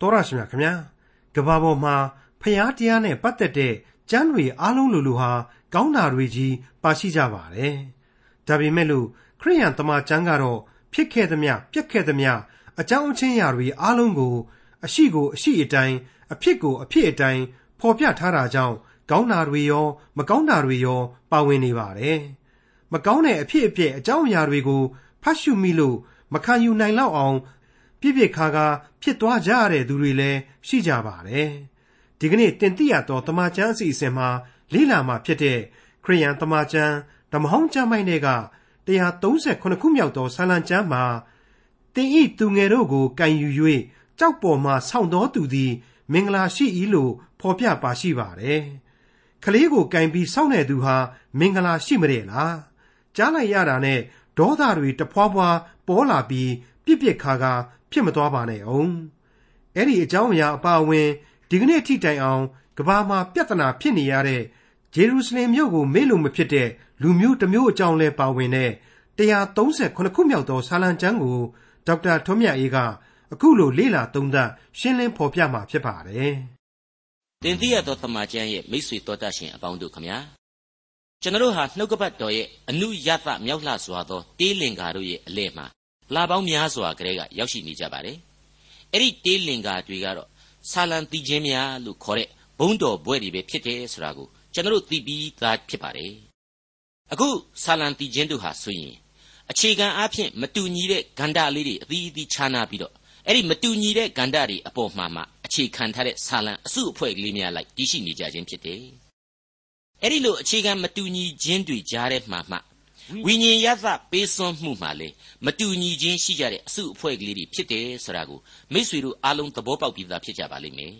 တော်ရရှိမြခင်ဗျာကဘာပေါ်မှာဖျားတရားနဲ့ပတ်သက်တဲ့ကျမ်းတွေအားလုံးလိုလိုဟာကောင်းတာတွေကြီးပါရှိကြပါတယ်ဒါပေမဲ့လို့ခရိယန်တမန်ကျမ်းကတော့ဖြစ်ခဲ့သမျှပြက်ခဲ့သမျှအကြောင်းအချင်းရာတွေအားလုံးကို အရှိကိုအရှိအတိုင်းအဖြစ်ကိုအဖြစ်အတိုင်းဖော်ပြထားတာကြောင့်ကောင်းတာတွေရော မကောင်းတာတွေရော ပါဝင်နေပါတယ်မကောင်းတဲ့အဖြစ်အပျက်အကြောင်းအရာတွေကိုဖတ်ရှုမိလို့မခံယူနိုင်လောက်အောင် ပြည့်ပြည့်ခါခါဖြစ်သွားကြရတဲ့သူတွေလည်းရှိကြပါတယ်ဒီကနေ့တင်ပြရတော့တမန်ကျမ်းအစီအစဉ်မှာလေ့လာမှာဖြစ်တဲ့ခရိယန်တမန်ကျမ်းဓမ္မဟောင်းကျမ်းပိုင်းတွေက138ခုမြောက်သောဆာလံကျမ်းမှာတင်ဤသူငယ်တို့ကိုကင်ယူ၍ကြောက်ပေါ်မှဆောင်းတော်သူသည်မင်္ဂလာရှိ၏လို့ဖော်ပြပါရှိပါတယ်။ကလေးကိုကင်ပြီးစောင့်တဲ့သူဟာမင်္ဂလာရှိမတဲ့လား။ကြားလိုက်ရတာနဲ့ ဒေါသတွေတဖွာဖွာပေါ်လာပြီးပြစ်ပြစ်ခါခါဖြစ်မသွားပါနဲ့အောင်။အဲ့ဒီအကြောင်းအရာအပါအဝင်ဒီကနေ့ထိတိုင်အောင်ကဘာမှာပြဿနာဖြစ်နေရတဲ့ဂျေရုရှလင်မြို့ကိုမေ့လို့မဖြစ်တဲ့လူမျိုးတစ်မျိုးအကြောင်းလဲပါဝင်တဲ့138ခုမြောက်သောဆာလံကျမ်းကိုဒေါက်တာထွန်းမြတ်အေးကအခုလိုလေ့လာသုံးသပ်ရှင်းလင်းဖော်ပြมาဖြစ်ပါတယ်။တင်ပြရသောသမာကျမ်းရဲ့မိတ်ဆွေတော်တတ်ရှင်အပေါင်းတို့ခမညာ ကျွန်တော်ဟာနှုတ်ကပတ်တော်ရဲ့အနုယသမြောက်လှစွာသောတေးလင်္ကာတို့ရဲ့အလဲမှာလာပေါင်းများစွာကလေးကရောက်ရှိနေကြပါတယ်။အဲ့ဒီတေးလင်္ကာတွေကတော့ဆာလံတီချင်းများလို့ခေါ်တဲ့ဘုံတော်ဘွဲ့တွေပဲဖြစ်တယ်ဆိုတာကိုကျွန်တော်သိပြီးသားဖြစ်ပါတယ်။အခုဆာလံတီချင်းတို့ဟာဆိုရင်အခြေခံအားဖြင့်မတူညီတဲ့ဂန္ဓာလေးတွေအသီးအသီးခြားနာပြီးတော့အဲ့ဒီမတူညီတဲ့ဂန္ဓာတွေအပေါ်မှာမှအခြေခံထားတဲ့ဆာလံအစုအဖွဲ့ကလေးများလိုက်တည်ရှိနေကြခြင်းဖြစ်တယ်။ အဲ့ဒီလိုအခြေခံမတူညီခြင်းတွေကြားထဲမှာမှဝိညာဉ်ရသပေးစွန့်မှုမှာလေမတူညီခြင်းရှိကြတဲ့အစုအဖွဲ့ကလေးတွေဖြစ်တယ်ဆိုတာကိုမိษွေတို့အားလုံးသဘောပေါက်ပြီးသားဖြစ်ကြပါလိမ့်မယ်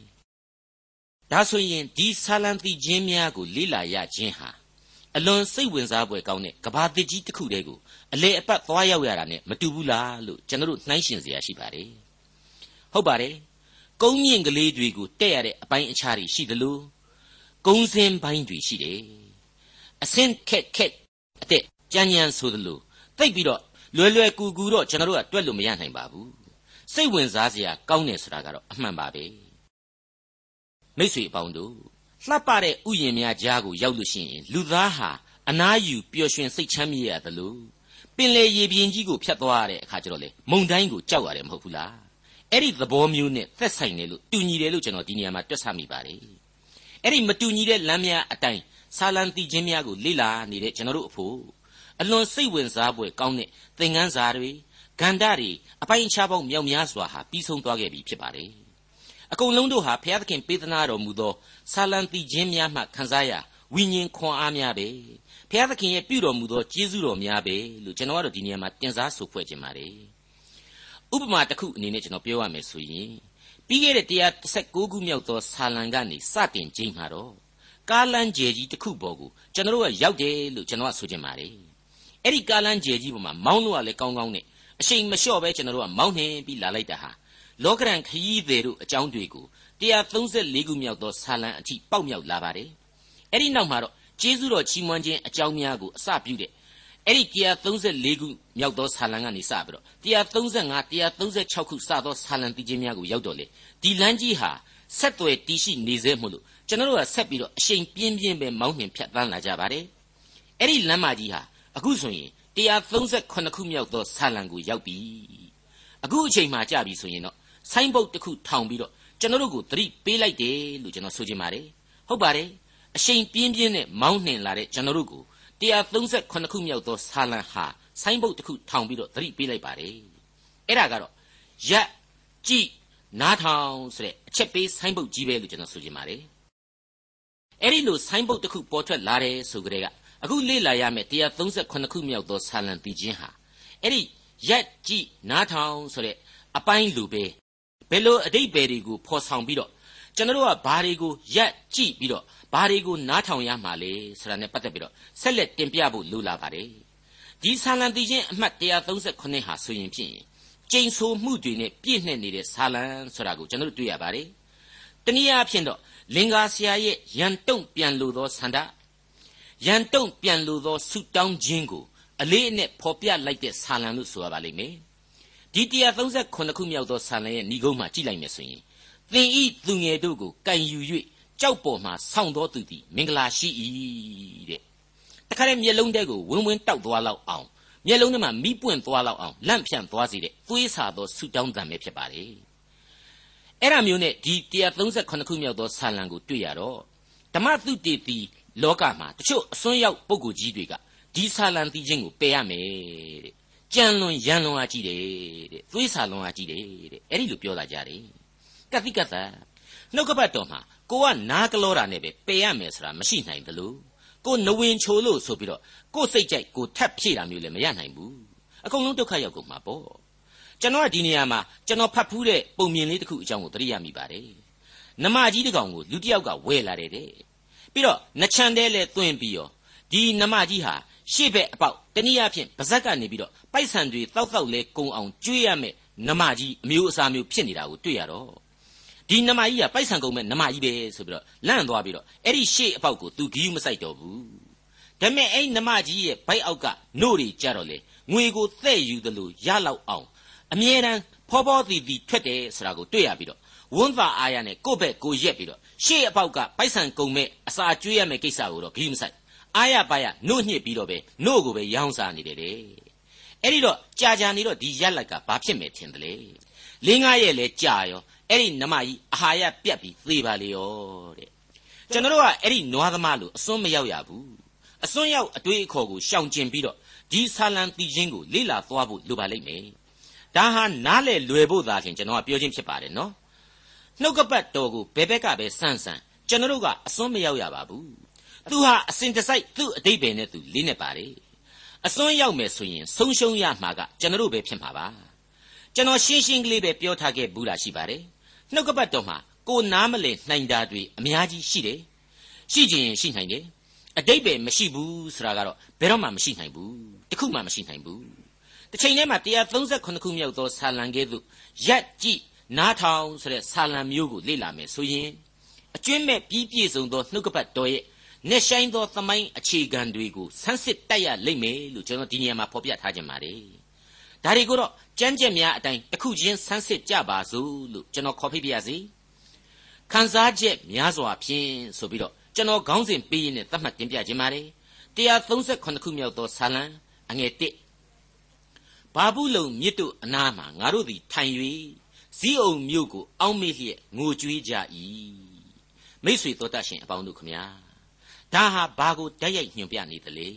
။ဒါဆိုရင်ဒီဆာလံတိခြင်းများကိုလေ့လာရခြင်းဟာအလွန်စိတ်ဝင်စားဖွယ်ကောင်းတဲ့ကဘာတစ်ကြီးတစ်ခုတည်းကိုအလေအပတ်သွားရောက်ရတာနဲ့မတူဘူးလားလို့ကျွန်တော်နှိုင်းရှင်စရာရှိပါတယ်။ဟုတ်ပါတယ်။ကုန်းမြင့်ကလေးတွေကိုတက်ရတဲ့အပိုင်းအခြားတွေရှိသလို့ ကုန်းစင်းပိုင်းတွေရှိတယ်အစင်းခက်ခက်အတဲ့ကြမ်းကြမ်းဆိုသလိုတိတ်ပြီးတော့လွယ်လွယ်ကူကူတော့ကျွန်တော်တို့ကတွက်လို့မရနိုင်ပါဘူးစိတ်ဝင်စားစရာကောင်းတယ်ဆိုတာကတော့အမှန်ပါပဲမိတ်ဆွေအပေါင်းတို့လှပတဲ့ဥယျာဉ်များကြားကိုရောက်လို့ရှိရင်လူသားဟာအနားယူပျော်ရွှင်စိတ်ချမ်းမြေ့ရသလိုပင်လေရေပြင်ကြီးကိုဖြတ်သွားရတဲ့အခါကျတော့လေမုန်တိုင်းကိုကြောက်ရတယ်မဟုတ်ဘူးလားအဲ့ဒီသဘောမျိုးနဲ့သက်ဆိုင်တယ်လို့တူညီတယ်လို့ကျွန်တော်ဒီနေရာမှာတွက်ဆမိပါတယ် အဲ့ဒီမတူညီတဲ့လမ်းများအတိုင်းဆာလံတီခြင်းများကိုလေ့လာနေတဲ့ကျွန်တော်တို့အဖို့အလွန်စိတ်ဝင်စားဖွယ်ကောင်းတဲ့သင်ခန်းစာတွေဂန္ဓာတွေအပိုင်းအခြားပေါင်းမြောက်များစွာဟာပြီးဆုံးသွားခဲ့ပြီဖြစ်ပါတယ်အကုန်လုံးတို့ဟာဘုရားသခင်ပေးသနာတော်မူသောဆာလံတီခြင်းများမှခံစားရဝိညာဉ်ခွန်အားများပဲဘုရားသခင်ရဲ့ပြုတော်မူသောကျေးဇူးတော်များပဲလို့ကျွန်တော်ကတော့ဒီနေရာမှာတင်စားဆိုဖွဲ့ခြင်းပါတယ်ဥပမာတစ်ခုအနေနဲ့ကျွန်တော်ပြောရမယ်ဆိုရင် ပြီးခဲ့တဲ့116ခုမြောက်သောဆာလံကနေစတင်ခြင်းမှာတော့ကားလန်းကျယ်ကြီးတစ်ခုပေါ်ကိုကျွန်တော်ကရောက်တယ်လို့ကျွန်တော်ကဆိုချင်ပါတယ်အဲ့ဒီကားလန်းကျယ်ကြီးပေါ်မှာမောင်းလို့ကလည်းကောင်းကောင်းနဲ့အချိန်မလျှော့ပဲကျွန်တော်တို့ကမောင်းနှင်ပြီးလာလိုက်တာဟာလောကရန်ခရီးသည်တို့အကြောင်းတွေကို134ခုမြောက်သောဆာလံအထိပေါက်မြောက်လာပါတယ်အဲ့ဒီနောက်မှာတော့ကျေးဇူးတော်ချီးမွမ်းခြင်းအကြောင်းများကိုအစပြုတဲ့ အဲ့ဒီ134ခုမြောက်သောဆာလံကနေစပြီးတော့135 136ခုစသောဆာလံတည်ခြင်းများကိုရောက်တော့လေဒီလမ်းကြီးဟာဆက်သွယ်တည်ရှိနေစေမို့လို့ကျွန်တော်တို့ကဆက်ပြီးတော့အရှိန်ပြင်းပြင်းပဲမောင်းနှင်ဖြတ်သန်းလာကြပါတယ်အဲ့ဒီလမ်းမကြီးဟာအခုဆိုရင်138ခုမြောက်သောဆာလံကိုရောက်ပြီအခုအချိန်မှကြာပြီဆိုရင်တော့ဆိုင်းဘုတ်တစ်ခုထောင်ပြီးတော့ကျွန်တော်တို့ကိုသတိပေးလိုက်တယ်လို့ကျွန်တော်ဆိုချင်ပါတယ်ဟုတ်ပါတယ်အရှိန်ပြင်းပြင်းနဲ့မောင်းနှင်လာတဲ့ကျွန်တော်တို့ကို 138ခုမြောက်သောဆာလံဟာဆိုင်းဘုတ်တစ်ခုထောင်ပြီးတော့သတိပေးလိုက်ပါတယ်အဲ့ဒါကတော့ရက်ကြည့်နားထောင်ဆိုတဲ့အချက်ပေးဆိုင်းဘုတ်ကြီးပဲလို့ကျွန်တော်ဆိုချင်ပါတယ်အဲ့ဒီလိုဆိုင်းဘုတ်တစ်ခုပေါ်ထွက်လာတယ်ဆိုကြတဲ့ကအခုလေ့လာရမယ့်138ခုမြောက်သောဆာလံတည်ခြင်းဟာအဲ့ဒီရက်ကြည့်နားထောင်ဆိုတဲ့အပိုင်းလိုပဲဘယ်လိုအတိတ်ပဲတွေကိုဖော်ဆောင်ပြီးတော့ကျွန်တော်တို့ကဘာတွေကိုရက်ကြည့်ပြီးတော့ ဘာတွေကိုနားထောင်ရမှာလဲဆိုတာနဲ့ပတ်သက်ပြီးတော့ဆက်လက်တင်ပြဖို့လိုလာပါတယ်ဒီဆာလံတီချင်းအမှတ်138ဟာဆိုရင်ဖြင့်ကျိန်ဆိုမှုတွေနဲ့ပြည့်နှက်နေတဲ့ဆာလံဆိုတာကိုကျွန်တော်တို့တွေ့ရပါတယ်တနည်းအားဖြင့်တော့လင်္ကာဆရာရဲ့ရန်တုံပြန်လို့သောဆန္ဒရန်တုံပြန်လို့သောဆုတောင်းခြင်းကိုအလေးအနက်ဖော်ပြလိုက်တဲ့ဆာလံလို့ဆိုရပါလိမ့်မယ်ဒီ138ခုမြောက်သောဆာလံရဲ့ဏိဂုံးမှာကြည့်လိုက်မယ်ဆိုရင်သင်ဤသူငယ်တို့ကိုကင်ယူ၍ ကြောက်ပေါ်မှဆောင်းတော်သူသည်မင်္ဂလာရှိ၏တဲ့တခါတည်းမျက်လုံးတဲကိုဝင်းဝင်းတောက်သွားလောက်အောင်မျက်လုံးထဲမှာမိပွင့်သွားလောက်အောင်လန့်ဖြန့်သွားစေတဲ့သွေးစာသောဆူတောင်းတံပဲဖြစ်ပါလေအဲ့ဒါမျိုးနဲ့ဒီ138ခုမြောက်သောဆာလံကိုတွေ့ရတော့ဓမ္မသုတေသီလောကမှာတချို့အစွန်းရောက်ပုဂ္ဂိုလ်ကြီးတွေကဒီဆာလံသိခြင်းကိုပယ်ရမယ်တဲ့ကြံလွန်ရန်လွန်အားကြီးတယ်တဲ့သွေးဆာလွန်အားကြီးတယ်တဲ့အဲ့ဒီလိုပြောလာကြတယ်ကတိကသ နှုတ်ကပတ်တော်မှာကိုကနားကလောတာနဲ့ပဲပယ်ရမယ်ဆိုတာမရှိနိုင်ဘူးလို့ကိုနဝင်ချိုလို့ဆိုပြီးတော့ကိုစိတ်ကြိုက်ကိုထပ်ဖြည့်တာမျိုးလည်းမရနိုင်ဘူးအကုန်လုံးဒုက္ခရောက်ကုန်မှာပေါ့ကျွန်တော်ကဒီနေရာမှာကျွန်တော်ဖတ်ဖူးတဲ့ပုံမြင်လေးတစ်ခုအကြောင်းကိုသတိရမိပါတယ်နမကြီးတကောင်ကိုလူတစ်ယောက်ကဝယ်လာတယ်တဲ့ပြီးတော့နှချမ်းတဲလဲသွင်းပြီးတော့ဒီနမကြီးဟာရှေ့ဘက်အပေါက်တနည်းအားဖြင့်ဗဇက်ကနေပြီးတော့ပိုက်ဆံတွေတောက်တောက်လဲကုံအောင်ကျွေးရမယ်နမကြီးအမျိုးအစားမျိုးဖြစ်နေတာကိုတွေ့ရတော့ ဒီနမကြီးကပိုက်ဆံကုန်မဲ့နမကြီးပဲဆိုပြီးတော့လန့်သွားပြီးတော့အဲ့ဒီရှေ့အပေါက်ကိုသူဂီယူမဆိုင်တော့ဘူးဒါပေမဲ့အဲ့နမကြီးရဲ့ဘိုက်အောက်ကနို့တွေကြတော့လေငွေကိုတဲ့ယူတယ်လို့ရလောက်အောင်အမြဲတမ်းဖောဖောတီတီထွက်တယ်ဆိုတာကိုတွေ့ရပြီးတော့ဝန်းသာအားရနဲ့ကိုယ့်ဘက်ကိုရက်ပြီးတော့ရှေ့အပေါက်ကပိုက်ဆံကုန်မဲ့အစာကျွေးရမယ့်ကိစ္စကိုတော့ဂီယူမဆိုင်အားရပါရနို့ညှစ်ပြီးတော့ပဲနို့ကိုပဲရောင်းစားနေတယ်တဲ့အဲ့ဒီတော့ကြာကြာနေတော့ဒီရက်လိုက်ကဘာဖြစ်မယ်ထင်တယ်လေလင်းကားရဲ့လဲကြာရော အဲ့ဒီနမကြီးအာဟာရပြတ်ပြီးသေပါလေရောတဲ့ကျွန်တော်တို့ကအဲ့ဒီနွားသမားလို့အစွန်းမရောက်ရဘူးအစွန်းရောက်အတွေးအခေါ်ကိုရှောင်ကျင်ပြီးတော့ဒီဆာလံတီချင်းကိုလေ့လာသွားဖို့လိုပါလိမ့်မယ်ဒါဟာနားလေလွယ်ဖို့သာခင်ကျွန်တော်ကပြောချင်းဖြစ်ပါတယ်နော်နှုတ်ကပတ်တော်ကိုဘယ်ဘက်ကပဲဆန့်ဆန့်ကျွန်တော်တို့ကအစွန်းမရောက်ရပါဘူးသူဟာအစဉ်တစိုက်သူ့အတိတ်ပဲနဲ့သူလေးနဲ့ပါတယ်အစွန်းရောက်မယ်ဆိုရင်ဆုံးရှုံးရမှာကကျွန်တော်တို့ပဲဖြစ်မှာပါကျွန်တော်ရှင်းရှင်းကလေးပဲပြောထားခဲ့ဘူးလားရှိပါတယ် နှုတ်ကပတ်တော်မှာကိုနားမလည်နိုင်တာတွေအများကြီးရှိတယ်ရှိခြင်းရှိနိုင်တယ်အတိတ်ပဲမရှိဘူးဆိုတာကတော့ဘယ်တော့မှမရှိနိုင်ဘူးတခုမှမရှိနိုင်ဘူးတစ်ချိန်တည်းမှာ138ခုမြောက်သောဆာလံကဲ့သို့ရက်ကြည့်နားထောင်ဆိုတဲ့ဆာလံမျိုးကိုလေ့လာမယ်ဆိုရင်အကျွင့်မဲ့ပြီးပြည့်စုံသောနှုတ်ကပတ်တော်ရဲ့နဲ့ဆိုင်သောသမိုင်းအခြေခံတွေကိုဆန်းစစ်တတ်ရလိမ့်မယ်လို့ကျွန်တော်ဒီနေရာမှာဖော်ပြထားခြင်းပါတယ် ဒါတွေကိုတော့ကြမ်းကြက်များအတိုင်းတစ်ခုချင်းဆန်းစစ်ကြပါစို့လို့ကျွန်တော်ခေါ်ဖိပြရစီခန်းစားချက်များစွာဖြင့်ဆိုပြီးတော့ကျွန်တော်ခေါင်းစဉ်ပေးရင်းနဲ့သတ်မှတ်တင်ပြခြင်းပါတယ်138ခုမြောက်သောဇာလံအငယ်1ဘာဘူးလုံမြစ်တို့အနားမှာငါတို့သည်ထိုင်၍ဇီးအုံမြို့ကိုအောက်မေ့လျက်ငိုကြွေးကြ၏မိษွေတော်တတ်ရှင်အပေါင်းတို့ခမညာဒါဟာဘာကိုတိုက်ရိုက်ညွှန်ပြနေသလဲ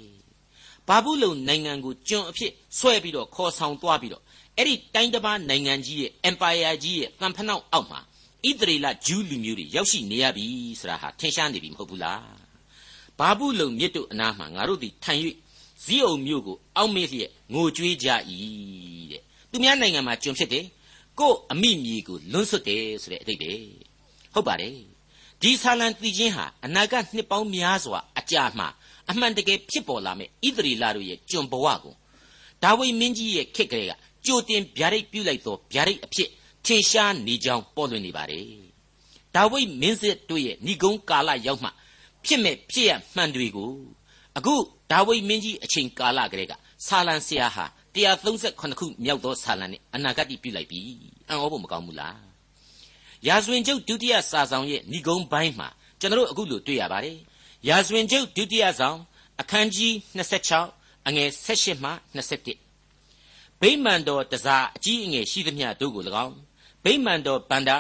ဘာဘူးလုံနိုင်ငံကိုကျွန်အဖြစ်ဆွဲပြီးတော့ခေါ်ဆောင်သွားပြီးတော့အဲ့ဒီတိုင်းတစ်ပါးနိုင်ငံကြီးရဲ့ empire ကြီးရဲ့တန်ဖနှောက်အောက်မှာဣသရေလဂျူးလူမျိုးတွေရောက်ရှိနေရပြီဆိုတာဟာထင်ရှားနေပြီမဟုတ်ဘူးလားဘာဘူးလုံမြစ်တို့အနားမှာငါတို့သည်ထိုင်၍ဇီးအုံမြို့ကိုအောက်မေ့လျက်ငိုကြွေးကြ၏တဲ့သူများနိုင်ငံမှာကျွန်ဖြစ်တယ်ကို့အမိမြေကိုလွန်းဆွတ်တယ်ဆိုတဲ့အတိတ်ပဲဟုတ်ပါတယ်ဒီဆာလံတီချင်းဟာအနာဂတ်နှစ်ပေါင်းများစွာအကြာမှ အမှန်တကယ်ဖြစ်ပေါ်လာမယ့်ဣသရေလတို့ရဲ့ကျွန်ဘဝကိုဒါဝိမင်းကြီးရဲ့ခေတ်ကလေးကကြိုတင်ဗျာဒိတ်ပြုလိုက်သောဗျာဒိတ်အဖြစ်ထင်ရှားနေကြောင်းပေါ်လွင်နေပါတယ်။ဒါဝိမင်းစစ်တို့ရဲ့ဏိဂုံးကာလရောက်မှဖြစ်မဲ့ဖြစ်ရမှန်တွေကိုအခုဒါဝိမင်းကြီးအချိန်ကာလကလေးကဆာလံဆရာဟာ138ခုမြောက်သောဆာလံနဲ့အနာဂတ်ပြုလိုက်ပြီ။အံ့ဩဖို့မကောင်းဘူးလား။ရာဇဝင်ကျုပ်ဒုတိယစာဆောင်ရဲ့ဏိဂုံးပိုင်းမှာကျွန်တော်တို့အခုလိုတွေ့ရပါတယ်။ ရာဇဝင်ကျုပ်ဒုတိယဆောင်အခန်းကြီး26အငယ်16မှ21ဗိမာန်တော်တစားအကြီးအငယ်ရှိသမျှတို့ကို၎င်းဗိမာန်တော်ဗန္တာ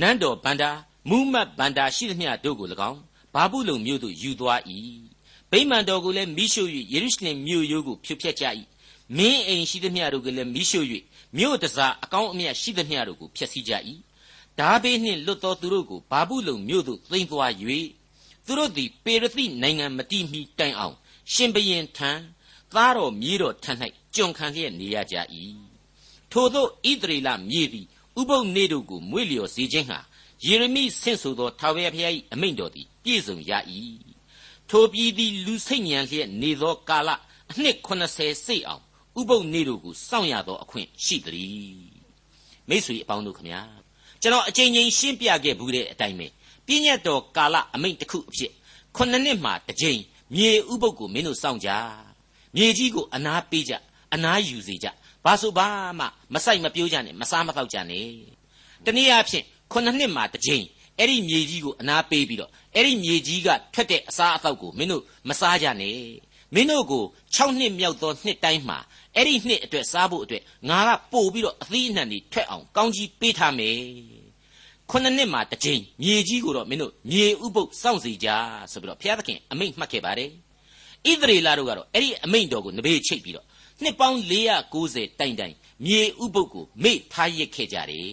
နန်းတော်ဗန္တာမူးမတ်ဗန္တာရှိသမျှတို့ကို၎င်းဘာဘူးလုံမြို့သို့ယူသွား၏ဗိမာန်တော်ကိုလည်းမိရှို့၍ယေရုရှလင်မြို့ရိုးကိုဖြိုဖျက်ကြ၏မင်းအိမ်ရှိသမျှတို့ကိုလည်းမိရှို့၍မြို့တစားအကောင်းအမြတ်ရှိသမျှတို့ကိုဖျက်ဆီးကြ၏ဒါဘေးနှင့်လွတ်သောသူတို့ကိုဘာဘူးလုံမြို့သို့သိမ်းသွား၍ သူတို့သည်ပေရသိနိုင်ငံမတိမီတိုင်အောင် ရှင်ဘရင်ထံသားတော်မြေးတော်ထံ၌ကျွန်ခံလျက်နေရကြ၏ထို့သောဣသရေလမြေသည်ဥပုပ်နေတို့ကိုမွေ့လျော်စေခြင်းဟာယေရမိဆင့်ဆိုသောထာဝရဘုရား၏အမိန့်တော်သည်ပြည့်စုံရ၏ထိုပြည်သည်လူစိတ်ညံလျက်နေသောကာလအနှစ်80စိတ်အောင်ဥပုပ်နေတို့ကိုစောင့်ရသောအခွင့်ရှိသည်မိတ်ဆွေအပေါင်းတို့ခမညာကျွန်တော်အချိန်ချင်းရှင်းပြခဲ့ဘူးတဲ့အတိုင်းပဲ ပြည့်ညတ်တော်ကာလအမိန့်တစ်ခုအဖြစ်ခုနှစ်နှစ်မှတစ်ကြိမ်မြေဥပုပ်ကိုမင်းတို့စောင့်ကြမြေကြီးကိုအနာပေးကြအနာယူစေကြဘာဆိုဘာမှမဆိုင်မပြိုးကြနဲ့မစားမတော့ကြနဲ့တနည်းအားဖြင့်ခုနှစ်နှစ်မှတစ်ကြိမ်အဲ့ဒီမြေကြီးကိုအနာပေးပြီးတော့အဲ့ဒီမြေကြီးကထွက်တဲ့အစားအသောက်ကိုမင်းတို့မစားကြနဲ့မင်းတို့ကို6နှစ်မြောက်သောနှစ်တိုင်းမှာအဲ့ဒီနှစ်အတွက်စားဖို့အတွက်ငါကပို့ပြီးတော့အသီးအနှံတွေထွက်အောင်ကောင်းကြီးပေးထားမယ် ခုနှစ်နှစ်မှာတစ်ကြိမ်မြေကြီးကိုတော့မင်းတို့မြေဥပုပ်စောင့်စီကြဆိုပြီးတော့ဘုရားသခင်အမိန့်မှတ်ခဲ့ပါတယ်ဣသရေလတို့ကတော့အဲ့ဒီအမိန့်တော်ကိုနဘေးချိတ်ပြီးတော့နှစ်ပေါင်း490တိုင်တိုင်မြေဥပုပ်ကိုမေ့ထားရစ်ခဲ့ကြတယ်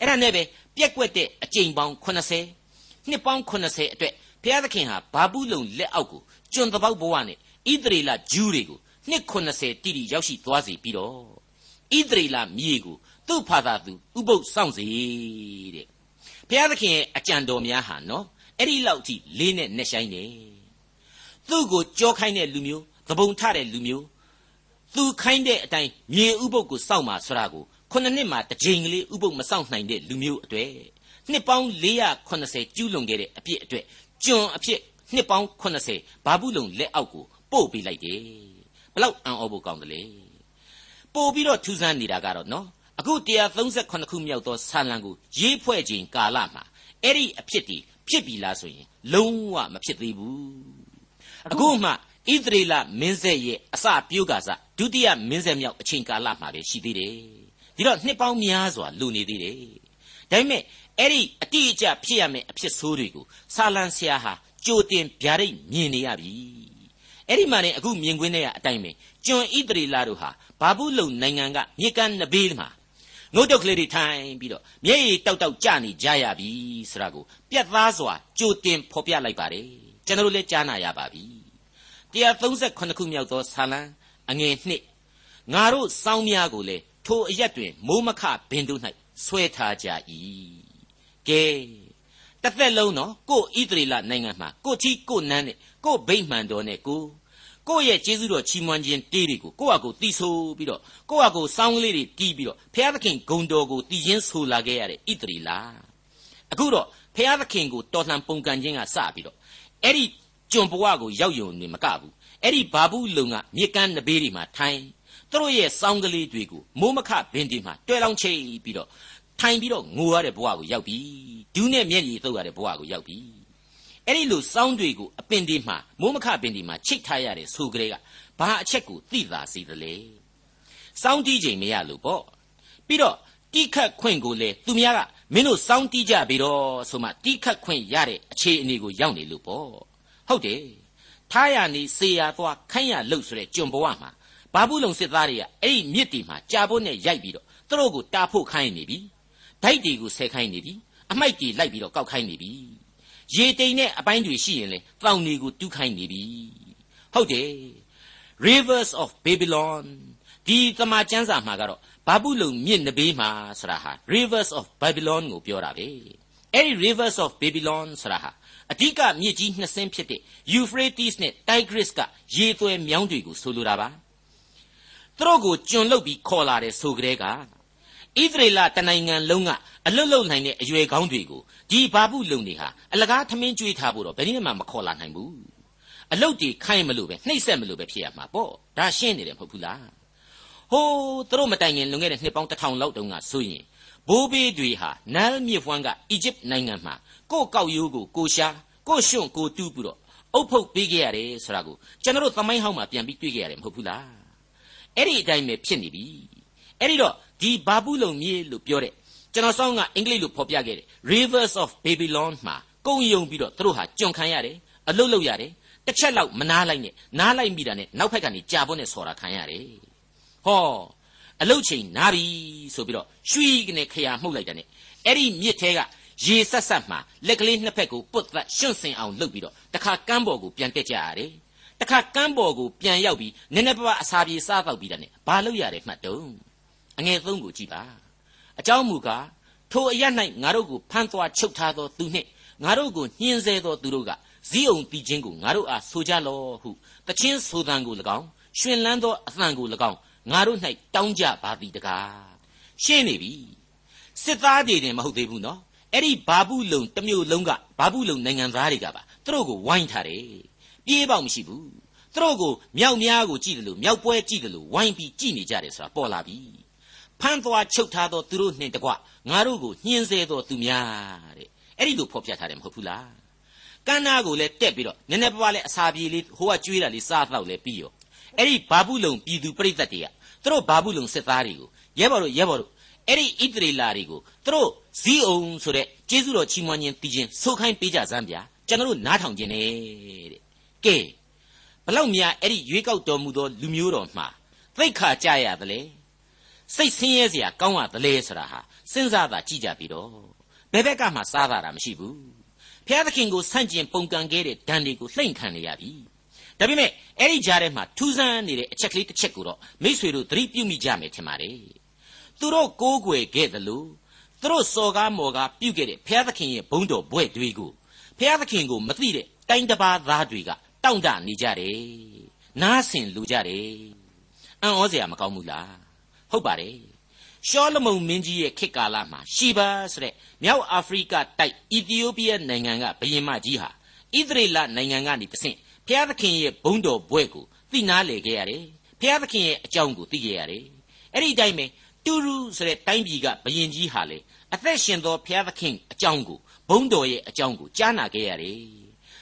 အဲ့ဒါနဲ့ပဲပြက်ကွက်တဲ့အကြိမ်ပေါင်း80နှစ်ပေါင်း80အတွက်ဘုရားသခင်ဟာဘာဘူးလုံလက်အောက်ကိုကျွန်တပေါက်ဘဝနဲ့ဣသရေလဂျူးတွေကိုနှစ်80တိတိရောက်ရှိသွားစေပြီးတော့ဣသရေလမြေကို သူ့ဖာသာသူဥပုပ်ဆောင်စေတဲ့ဘုရားသခင်ရဲ့အကြံတော်များဟာနော်အဲ့ဒီလောက်ထိလေးနဲ့နှက်ဆိုင်နေသူ့ကိုကြောခိုင်းတဲ့လူမျိုးသဘုံထတဲ့လူမျိုးသူခိုင်းတဲ့အတိုင်းမြေဥပုပ်ကိုစောင့်မှာဆိုတာကိုခုနှစ်နှစ်မှတစ်ကြိမ်ကလေးဥပုပ်မစောင့်နိုင်တဲ့လူမျိုးအတွေ့နှစ်ပေါင်း480ကျူးလွန်ခဲ့တဲ့အပြစ်အတွေ့ကျွန်အဖြစ်နှစ်ပေါင်း80ဘာဘူးလုံလက်အောက်ကိုပို့ပေးလိုက်တယ်ဘလောက်အံ့ဩဖို့ကောင်းတယ်လေပို့ပြီးတော့ထူးဆန်းနေတာကတော့နော် အခု138ခုမြောက်သောဆာလံကိုရေးဖွဲ့ခြင်းကာလမှာအဲ့ဒီအဖြစ်ဒီဖြစ်ပြီလားဆိုရင်လုံးဝမဖြစ်သေးဘူးအခုမှဣသရေလမင်းဆက်ရဲ့အစပြုတ်ကစားဒုတိယမင်းဆက်မြောက်အချိန်ကာလမှာပဲရှိသေးတယ်ဒီတော့နှစ်ပေါင်းများစွာလူနေသေးတယ်ဒါပေမဲ့အဲ့ဒီအတိအကျဖြစ်ရမယ့်အဖြစ်ဆိုးတွေကိုဆာလံဆရာဟာကြိုတင်ဗျာဒိတ်မြင်နေရပြီအဲ့ဒီမှာနေအခုမြင်ကွင်းထဲကအတိုင်းပဲကျွန်ဣသရေလတို့ဟာဘာဘူးလုံနိုင်ငံကမြေကန်နဘေးမှာ ငုတ်တုတ်ကလေးတွေထိုင်ပြီးတော့မျက်ရည်တောက်တောက်ကြနေကြရပြီဆိုတာကိုပြတ်သားစွာကြိုတင်ဖော်ပြလိုက်ပါတယ်ကျွန်တော်တို့လည်းကြားနာရပါပြီ138ခုမြောက်သောဆာလံအငယ်နှစ်ငါတို့စောင်းများကိုလည်းထိုအရက်တွင်မိုးမခဘင်တို့၌ဆွဲထားကြ၏ကဲတစ်သက်လုံးနော်ကိုဣသရေလနိုင်ငံမှာကိုချီကိုနန်းနဲ့ကိုဗိမ့်မှန်တော်နဲ့ကို ကိုယ့်ရဲ့ကျေးဇူးတော်ချီးမွမ်းခြင်းတေးတွေကိုကိုယ့်အကိုတီးဆိုပြီးတော့ကိုယ့်အကိုစောင်းလေးတွေတီးပြီးတော့ဘုရားသခင်ဂုံတော်ကိုတီးခြင်းဆိုလာခဲ့ရတဲ့ဣသရေလအခုတော့ဘုရားသခင်ကိုတော်လှန်ပုန်ကန်ခြင်းကစပြီးတော့အဲ့ဒီကျွန်ဘဝကိုရောက်ယုံနေမကဘူးအဲ့ဒီဘာဘူးလုံကမြေကမ်းနဘေးတွေမှာထိုင်သူတို့ရဲ့စောင်းကလေးတွေကိုမိုးမခဘင်းဒီမှာတွဲလောင်းချိတ်ပြီးတော့ထိုင်ပြီးတော့ငိုရတဲ့ဘဝကိုရောက်ပြီဒူးနဲ့မျက်ရည်သုတ်ရတဲ့ဘဝကိုရောက်ပြီ အဲ့ဒီလိုစောင်းတွေကိုအပင်ဒီမှာမိုးမခပင်ဒီမှာချိတ်ထားရတဲ့ဆိုကလေးကဘာအချက်ကိုသိသာစေသလဲစောင်းတီးချိန်မရလို့ပေါ့ပြီးတော့တီးခတ်ခွင့်ကိုလေသူများကမင်းတို့စောင်းတီးကြပြီတော့ဆိုမှတီးခတ်ခွင့်ရတဲ့အခြေအနေကိုရောက်နေလို့ပေါ့ဟုတ်တယ်ထားရနေစေရသွားခိုင်းရလှုပ်ဆိုတဲ့ကျွန်ဘဝမှာဘာဘူးလုံစစ်သားတွေကအဲ့ဒီမြစ်တီမှာကြာဖို့နဲ့ရိုက်ပြီးတော့သူတို့ကိုတာဖို့ခိုင်းနေပြီဓာတ်တွေကိုဆဲခိုင်းနေပြီအမိုက်တွေလိုက်ပြီးတော့ကောက်ခိုင်းနေပြီ ရေတိမ်တဲ့အပိုင်းတွေရှိရင်လေတောင်တွေကိုတူးခိုင်းနေပြီဟုတ်တယ် rivers of babylon ဒီတမန်ကျမ်းစာမှာကတော့ဘာဘူးလုံမြစ်နဘေးမှာဆိုတာဟာ rivers of babylon ကိုပြောတာပဲအဲ့ဒီ rivers of babylon ဆိုတာဟာအဓိကမြစ်ကြီးနှစ်စင်းဖြစ်တဲ့ euphrates နဲ့ tigris ကရေသွဲမြောင်းတွေကိုဆိုလိုတာပါသူတို့ကိုကျွန်လုတ်ပြီးခေါ်လာတဲ့ဆိုကြတဲ့က ဣသရေလတနိုင်ငံလုံးကအလွတ်လုံနိုင်တဲ့အရွယ်ကောင်းတွေကိုဒီဘာဘူးလုံတွေဟာအလကားထမင်းကျွေးထားဖို့တော့ဘယ်နည်းမှမခေါ်လာနိုင်ဘူးအလုတ်တွေခိုင်းမလို့ပဲနှိမ့်ဆက်မလို့ပဲဖြစ်ရမှာပေါ့ဒါရှင်းနေတယ်မဟုတ်ဘူးလားဟိုးသူတို့မတိုင်ခင်လွန်ခဲ့တဲ့နှစ်ပေါင်းတစ်ထောင်လောက်တုန်းကဆိုရင်ဘိုးဘေးတွေဟာနန်းမြစ်ဖွမ်းကအီဂျစ်နိုင်ငံမှာကို့ကောက်ရိုးကိုကိုရှာကို့ရွှွန့်ကိုတူးပြီးတော့အုပ်ဖုတ်ပေးခဲ့ရတယ်ဆိုတာကိုကျွန်တော်တို့သမိုင်းဟောင်းမှာပြန်ပြီးတွေ့ခဲ့ရတယ်မဟုတ်ဘူးလားအဲ့ဒီအတိုင်းပဲဖြစ်နေပြီ အဲ့ဒီတော့ဒီဘာဘူးလုံမြေလို့ပြောတဲ့ကျွန်တော်စောင်းကအင်္ဂလိပ်လိုဖော်ပြခဲ့တယ် Rivers of Babylon မှာကုံယုံပြီးတော့သူတို့ဟာကြွန်ခံရတယ်အလုတ်လုတ်ရတယ်တစ်ချက်လောက်မနားလိုက်နဲ့နားလိုက်မိတာနဲ့နောက်ဖက်ကနေကြာပွန်းနဲ့ဆော်တာခံရတယ်ဟောအလုတ်ချိန်နားပြီဆိုပြီးတော့ရွှီကနေခရာမှုတ်လိုက်တာနဲ့အဲ့ဒီမြစ်ထဲကရေဆက်ဆက်မှလက်ကလေးနှစ်ဖက်ကိုပုတ်သက်ရှွန့်စင်အောင်လုပ်ပြီးတော့တခါကမ်းပေါ်ကိုပြန်တက်ကြရတယ်တခါကမ်းပေါ်ကိုပြန်ရောက်ပြီးနည်းနည်းပါးပါးအစာပြေစားတော့ပြီးတာနဲ့ဘာလုပ်ရလဲမှတ်တုံး အငယ်၃ကိုကြည့်ပါအကြောင်းမူကားထိုအရ၌ငါတို့ကိုဖမ်းသွားချုပ်ထားသောသူနှင့်ငါတို့ကိုညှင်းဆဲသောသူတို့ကဇီးအောင်တီချင်းကိုငါတို့အားဆိုကြလောဟုတချင်းဆိုသံကို၎င်းရှင်လန်းသောအသံကို၎င်းငါတို့၌တောင်းကြပါသည်တကားရှင်းနေပြီစစ်သားတွေတင်မဟုတ်သေးဘူးနော်အဲ့ဒီဘာဘူးလုံတစ်မျိုးလုံးကဘာဘူးလုံနိုင်ငံသားတွေကပါသူတို့ကိုဝိုင်းထားတယ်ပြေးပေါက်မရှိဘူးသူတို့ကိုမြောက်များကိုကြည့်တယ်လို့မြောက်ပွဲကြည့်တယ်လို့ဝိုင်းပြီးကြည့်နေကြတယ်ဆိုတာပေါ်လာပြီ ဖမ်းသွားချုပ်ထားသောသူတို့နှင့်တကွငါတို့ကိုညှင်းဆဲသောသူများတဲ့အဲ့ဒီလိုဖော်ပြထားတယ်မဟုတ်ဘူးလားကန်းနာကိုလည်းတက်ပြီးတော့နည်းနည်းပါးပါးလဲအစာပြေလေးဟိုကကျွေးတာလေးစားတော့လဲပြီးရောအဲ့ဒီဘာဘူးလုံပြည်သူပြိသက်တွေကသူတို့ဘာဘူးလုံစစ်သားတွေကိုရဲဘော်တို့ရဲဘော်တို့အဲ့ဒီဣတရီလာတွေကိုသူတို့ဇီးအောင်ဆိုတဲ့ကျေးဇူးတော်ချီးမွမ်းခြင်းတည်ခြင်းဆိုခိုင်းပေးကြစမ်းဗျာကျွန်တော်တို့နားထောင်ခြင်းနဲ့တဲ့ကဲဘလောက်များအဲ့ဒီရွေးကောက်တော်မူသောလူမျိုးတော်မှာသိခါကြရသလဲ စိတ်ဆင်းရဲစရာကောင်းရသလဲဆိုတာဟာစဉ်းစားတာကြည့်ကြပြီးတော့ဘယ်ဘက်ကမှစားတာမရှိဘူးဖျားသခင်ကိုဆန့်ကျင်ပုန်ကန်ခဲ့တဲ့ဒဏ်တွေကိုလှိမ့်ခံနေရပြီဒါပေမဲ့အဲ့ဒီကြားထဲမှာထူးဆန်းနေတဲ့အချက်ကလေးတစ်ချက်ကိုတော့မိษွေတို့သတိပြုမိကြမယ်ထင်ပါတယ်သူတို့ကိုးကွယ်ခဲ့သလိုသူတို့စော်ကားမော်ကားပြုတ်ခဲ့တဲ့ဘုရားသခင်ရဲ့ဘုန်းတော်ဘွဲ့တွေကိုဘုရားသခင်ကိုမသိတဲ့တိုင်းတစ်ပါးသားတွေကတောင့်တနေကြတယ်နားဆင်လူကြတယ်အံ့ဩစရာမကောင်းဘူးလား ဟုတ်ပါတယ်ရှောလမုန်မင်းကြီးရဲ့ခေတ်ကာလမှာရှီဘာဆိုတဲ့မြောက်အာဖရိကတိုက်အီသီယိုးပီးယားနိုင်ငံကဘုရင်မကြီးဟာဣသရေလနိုင်ငံကနေတဆင့်ဘုရားသခင်ရဲ့ဘုန်းတော်ဘွဲ့ကိုသိနာလေခဲ့ရတယ်ဘုရားသခင်ရဲ့အကြောင်းကိုသိခဲ့ရတယ်အဲ့ဒီအတိုင်းပဲတူရူဆိုတဲ့တိုင်းပြည်ကဘယင်ကြီးဟာလေအသက်ရှင်သောဘုရားသခင်အကြောင်းကိုဘုန်းတော်ရဲ့အကြောင်းကိုကြားနာခဲ့ရတယ်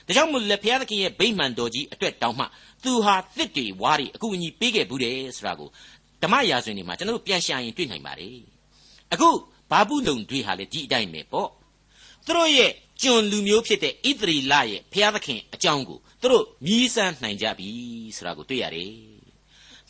။ဒါကြောင့်မို့လဲဘုရားသခင်ရဲ့ဗိမာန်တော်ကြီးအတွက်တောင်းမှသူဟာတစ်တွေဝါးတွေအကူအညီပေးခဲ့ဘူးတယ်ဆိုတာကို ဓမ္မရာဇဝင်တွေမှာကျွန်တော်တို့ပြန်ရှာရင်တွေ့နိုင်ပါတယ်။အခုဘာဘူးလုံတွေဟာလေဒီအတိုင်းပဲပေါ့။သူတို့ရဲ့ကျွန်လူမျိုးဖြစ်တဲ့ဣသရီလရဲ့ဘုရားသခင်အကြောင်းကိုသူတို့မြည်စမ်းနိုင်ကြပြီဆိုတာကိုတွေ့ရတယ်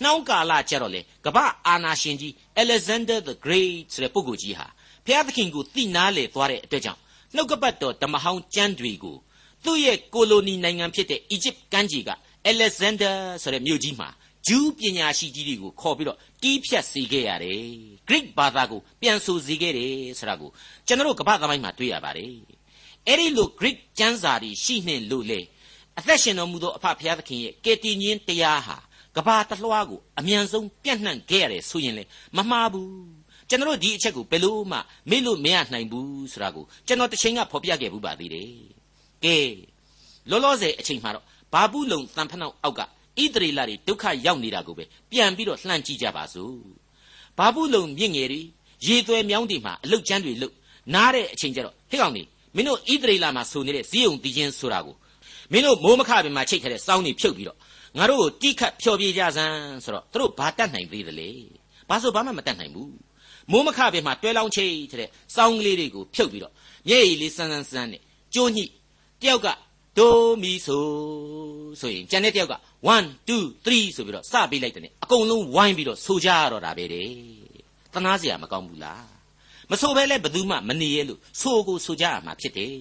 နှောင်းကာလကျတော့လေကမ္ဘာအာနာရှင်ကြီး Alexander the Great ဆိုတဲ့ပုဂ္ဂိုလ်ကြီးဟာဘုရားသခင်ကိုသိနာလေသွားတဲ့အတွက်ကြောင့်နှုတ်ကပတ်တော်ဓမ္မဟောင်းကျမ်းတွေကိုသူ့ရဲ့ကိုလိုနီနိုင်ငံဖြစ်တဲ့အီဂျစ်ကမ်းခြေက Alexander ဆိုတဲ့မြို့ကြီးမှာ ဂျူးပညာရှိကြီးတွေကိုခေါ်ပြီးတော့တီးဖြတ်စေခဲ့ရတယ်။ Greek ဘာသာကိုပြန်ဆိုစေခဲ့တယ်ဆိုတာကိုကျွန်တော်တို့ကမ္ဘာသမိုင်းမှာတွေ့ရပါတယ်။အဲ့ဒီလို Greek ကျမ်းစာတွေရှိနှင့်လို့လေအသက်ရှင်တော်မူသောအဖဖျားသခင်ရဲ့ကယ်တင်ခြင်းတရားဟာကဘာတလွှားကိုအမြန်ဆုံးပြန့်နှံ့ခဲ့ရတယ်ဆိုရင်လေမမှားဘူးကျွန်တော်ဒီအချက်ကိုဘယ်လို့မှမေ့လို့မရနိုင်ဘူးဆိုတာကိုကျွန်တော်တစ်ချိန်ကဖော်ပြခဲ့ဘူးပါသေးတယ်ကဲလောလောဆယ်အချိန်မှာတော့ဘာဘူးလုံတန်ဖနှောက်အောက်က ဣသရေလတွေဒုက္ခရောက်နေတာကိုပဲပြန်ပြီးတော့လှမ်းကြည့်ကြပါစို့ဘာဘူးလုံမြင့်ငယ်တွေရေသွဲမြောင်းတွေမှာအလုတ်ကျန်းတွေလုတ်နားတဲ့အချိန်ကျတော့ဟဲ့ကောင်နေမင်းတို့ဣသရေလမှာဆိုနေတဲ့ဇီးုံတီးချင်းဆိုတာကိုမင်းတို့မိုးမခပင်မှာချိတ်ထားတဲ့စောင်းတွေဖြုတ်ပြီးတော့ငါတို့ကိုတိခတ်ဖျော်ပြကြစမ်းဆိုတော့သူတို့ဘာတတ်နိုင်သေးသလဲဘာဆိုဘာမှမတတ်နိုင်ဘူးမိုးမခပင်မှာတွဲလောင်းချိတ်တဲ့စောင်းကလေးတွေကိုဖြုတ်ပြီးတော့မျက်ရည်လေးစမ်းစမ်းစမ်းနဲ့ကျိုးညှိတယောက်က ဒိုမီဆိုဆိုရင်ကျန်တဲ့တယောက်က1 2 3ဆိုပြီးတော့စပေးလိုက်တယ်အကုန်လုံးဝိုင်းပြီးတော့ဆိုကြရတော့တာပဲတဲ့တနာစရာမကောင်းဘူးလားမဆိုဘဲလဲဘသူမှမနေရလို့ဆိုကိုဆိုကြရမှာဖြစ်တယ်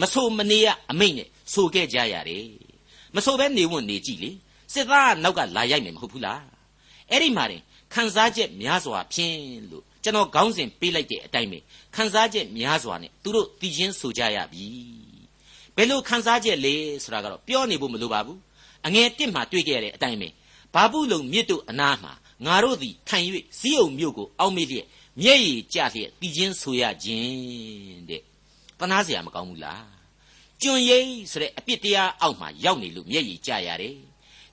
မဆိုမနေရအမိတ်နဲ့ဆိုခဲ့ကြရတယ်မဆိုဘဲနေဝွင့်နေကြည့်လေစစ်သားကနောက်ကလာရိုက်မယ်မဟုတ်ဘူးလားအဲ့ဒီမှာတင်ခန်းစားချက်များစွာဖြင့်လို့ကျွန်တော်ခေါင်းစဉ်ပေးလိုက်တဲ့အတိုင်းပဲခန်းစားချက်များစွာနဲ့သူတို့တည်ချင်းဆိုကြရပြီ ဘယ်လိုခန်းစားချက်လဲဆိုတာကတော့ပြောနေဖို့မလိုပါဘူးအငယ်တစ်မှာတွေ့ခဲ့ရတဲ့အတိုင်းပဲဘာဘူးလုံမြစ်တို့အနားမှာငါတို့သည်ထိုင်၍ဇီးုံမြို့ကိုအောက်မေ့လျက်မျက်ရည်ကျလျက်တည်ချင်းဆိုရခြင်းတဲ့တနာစရာမကောင်းဘူးလားကျွန်ရိပ်ဆိုတဲ့အပြစ်တရားအောက်မှာရောက်နေလို့မျက်ရည်ကျရတယ်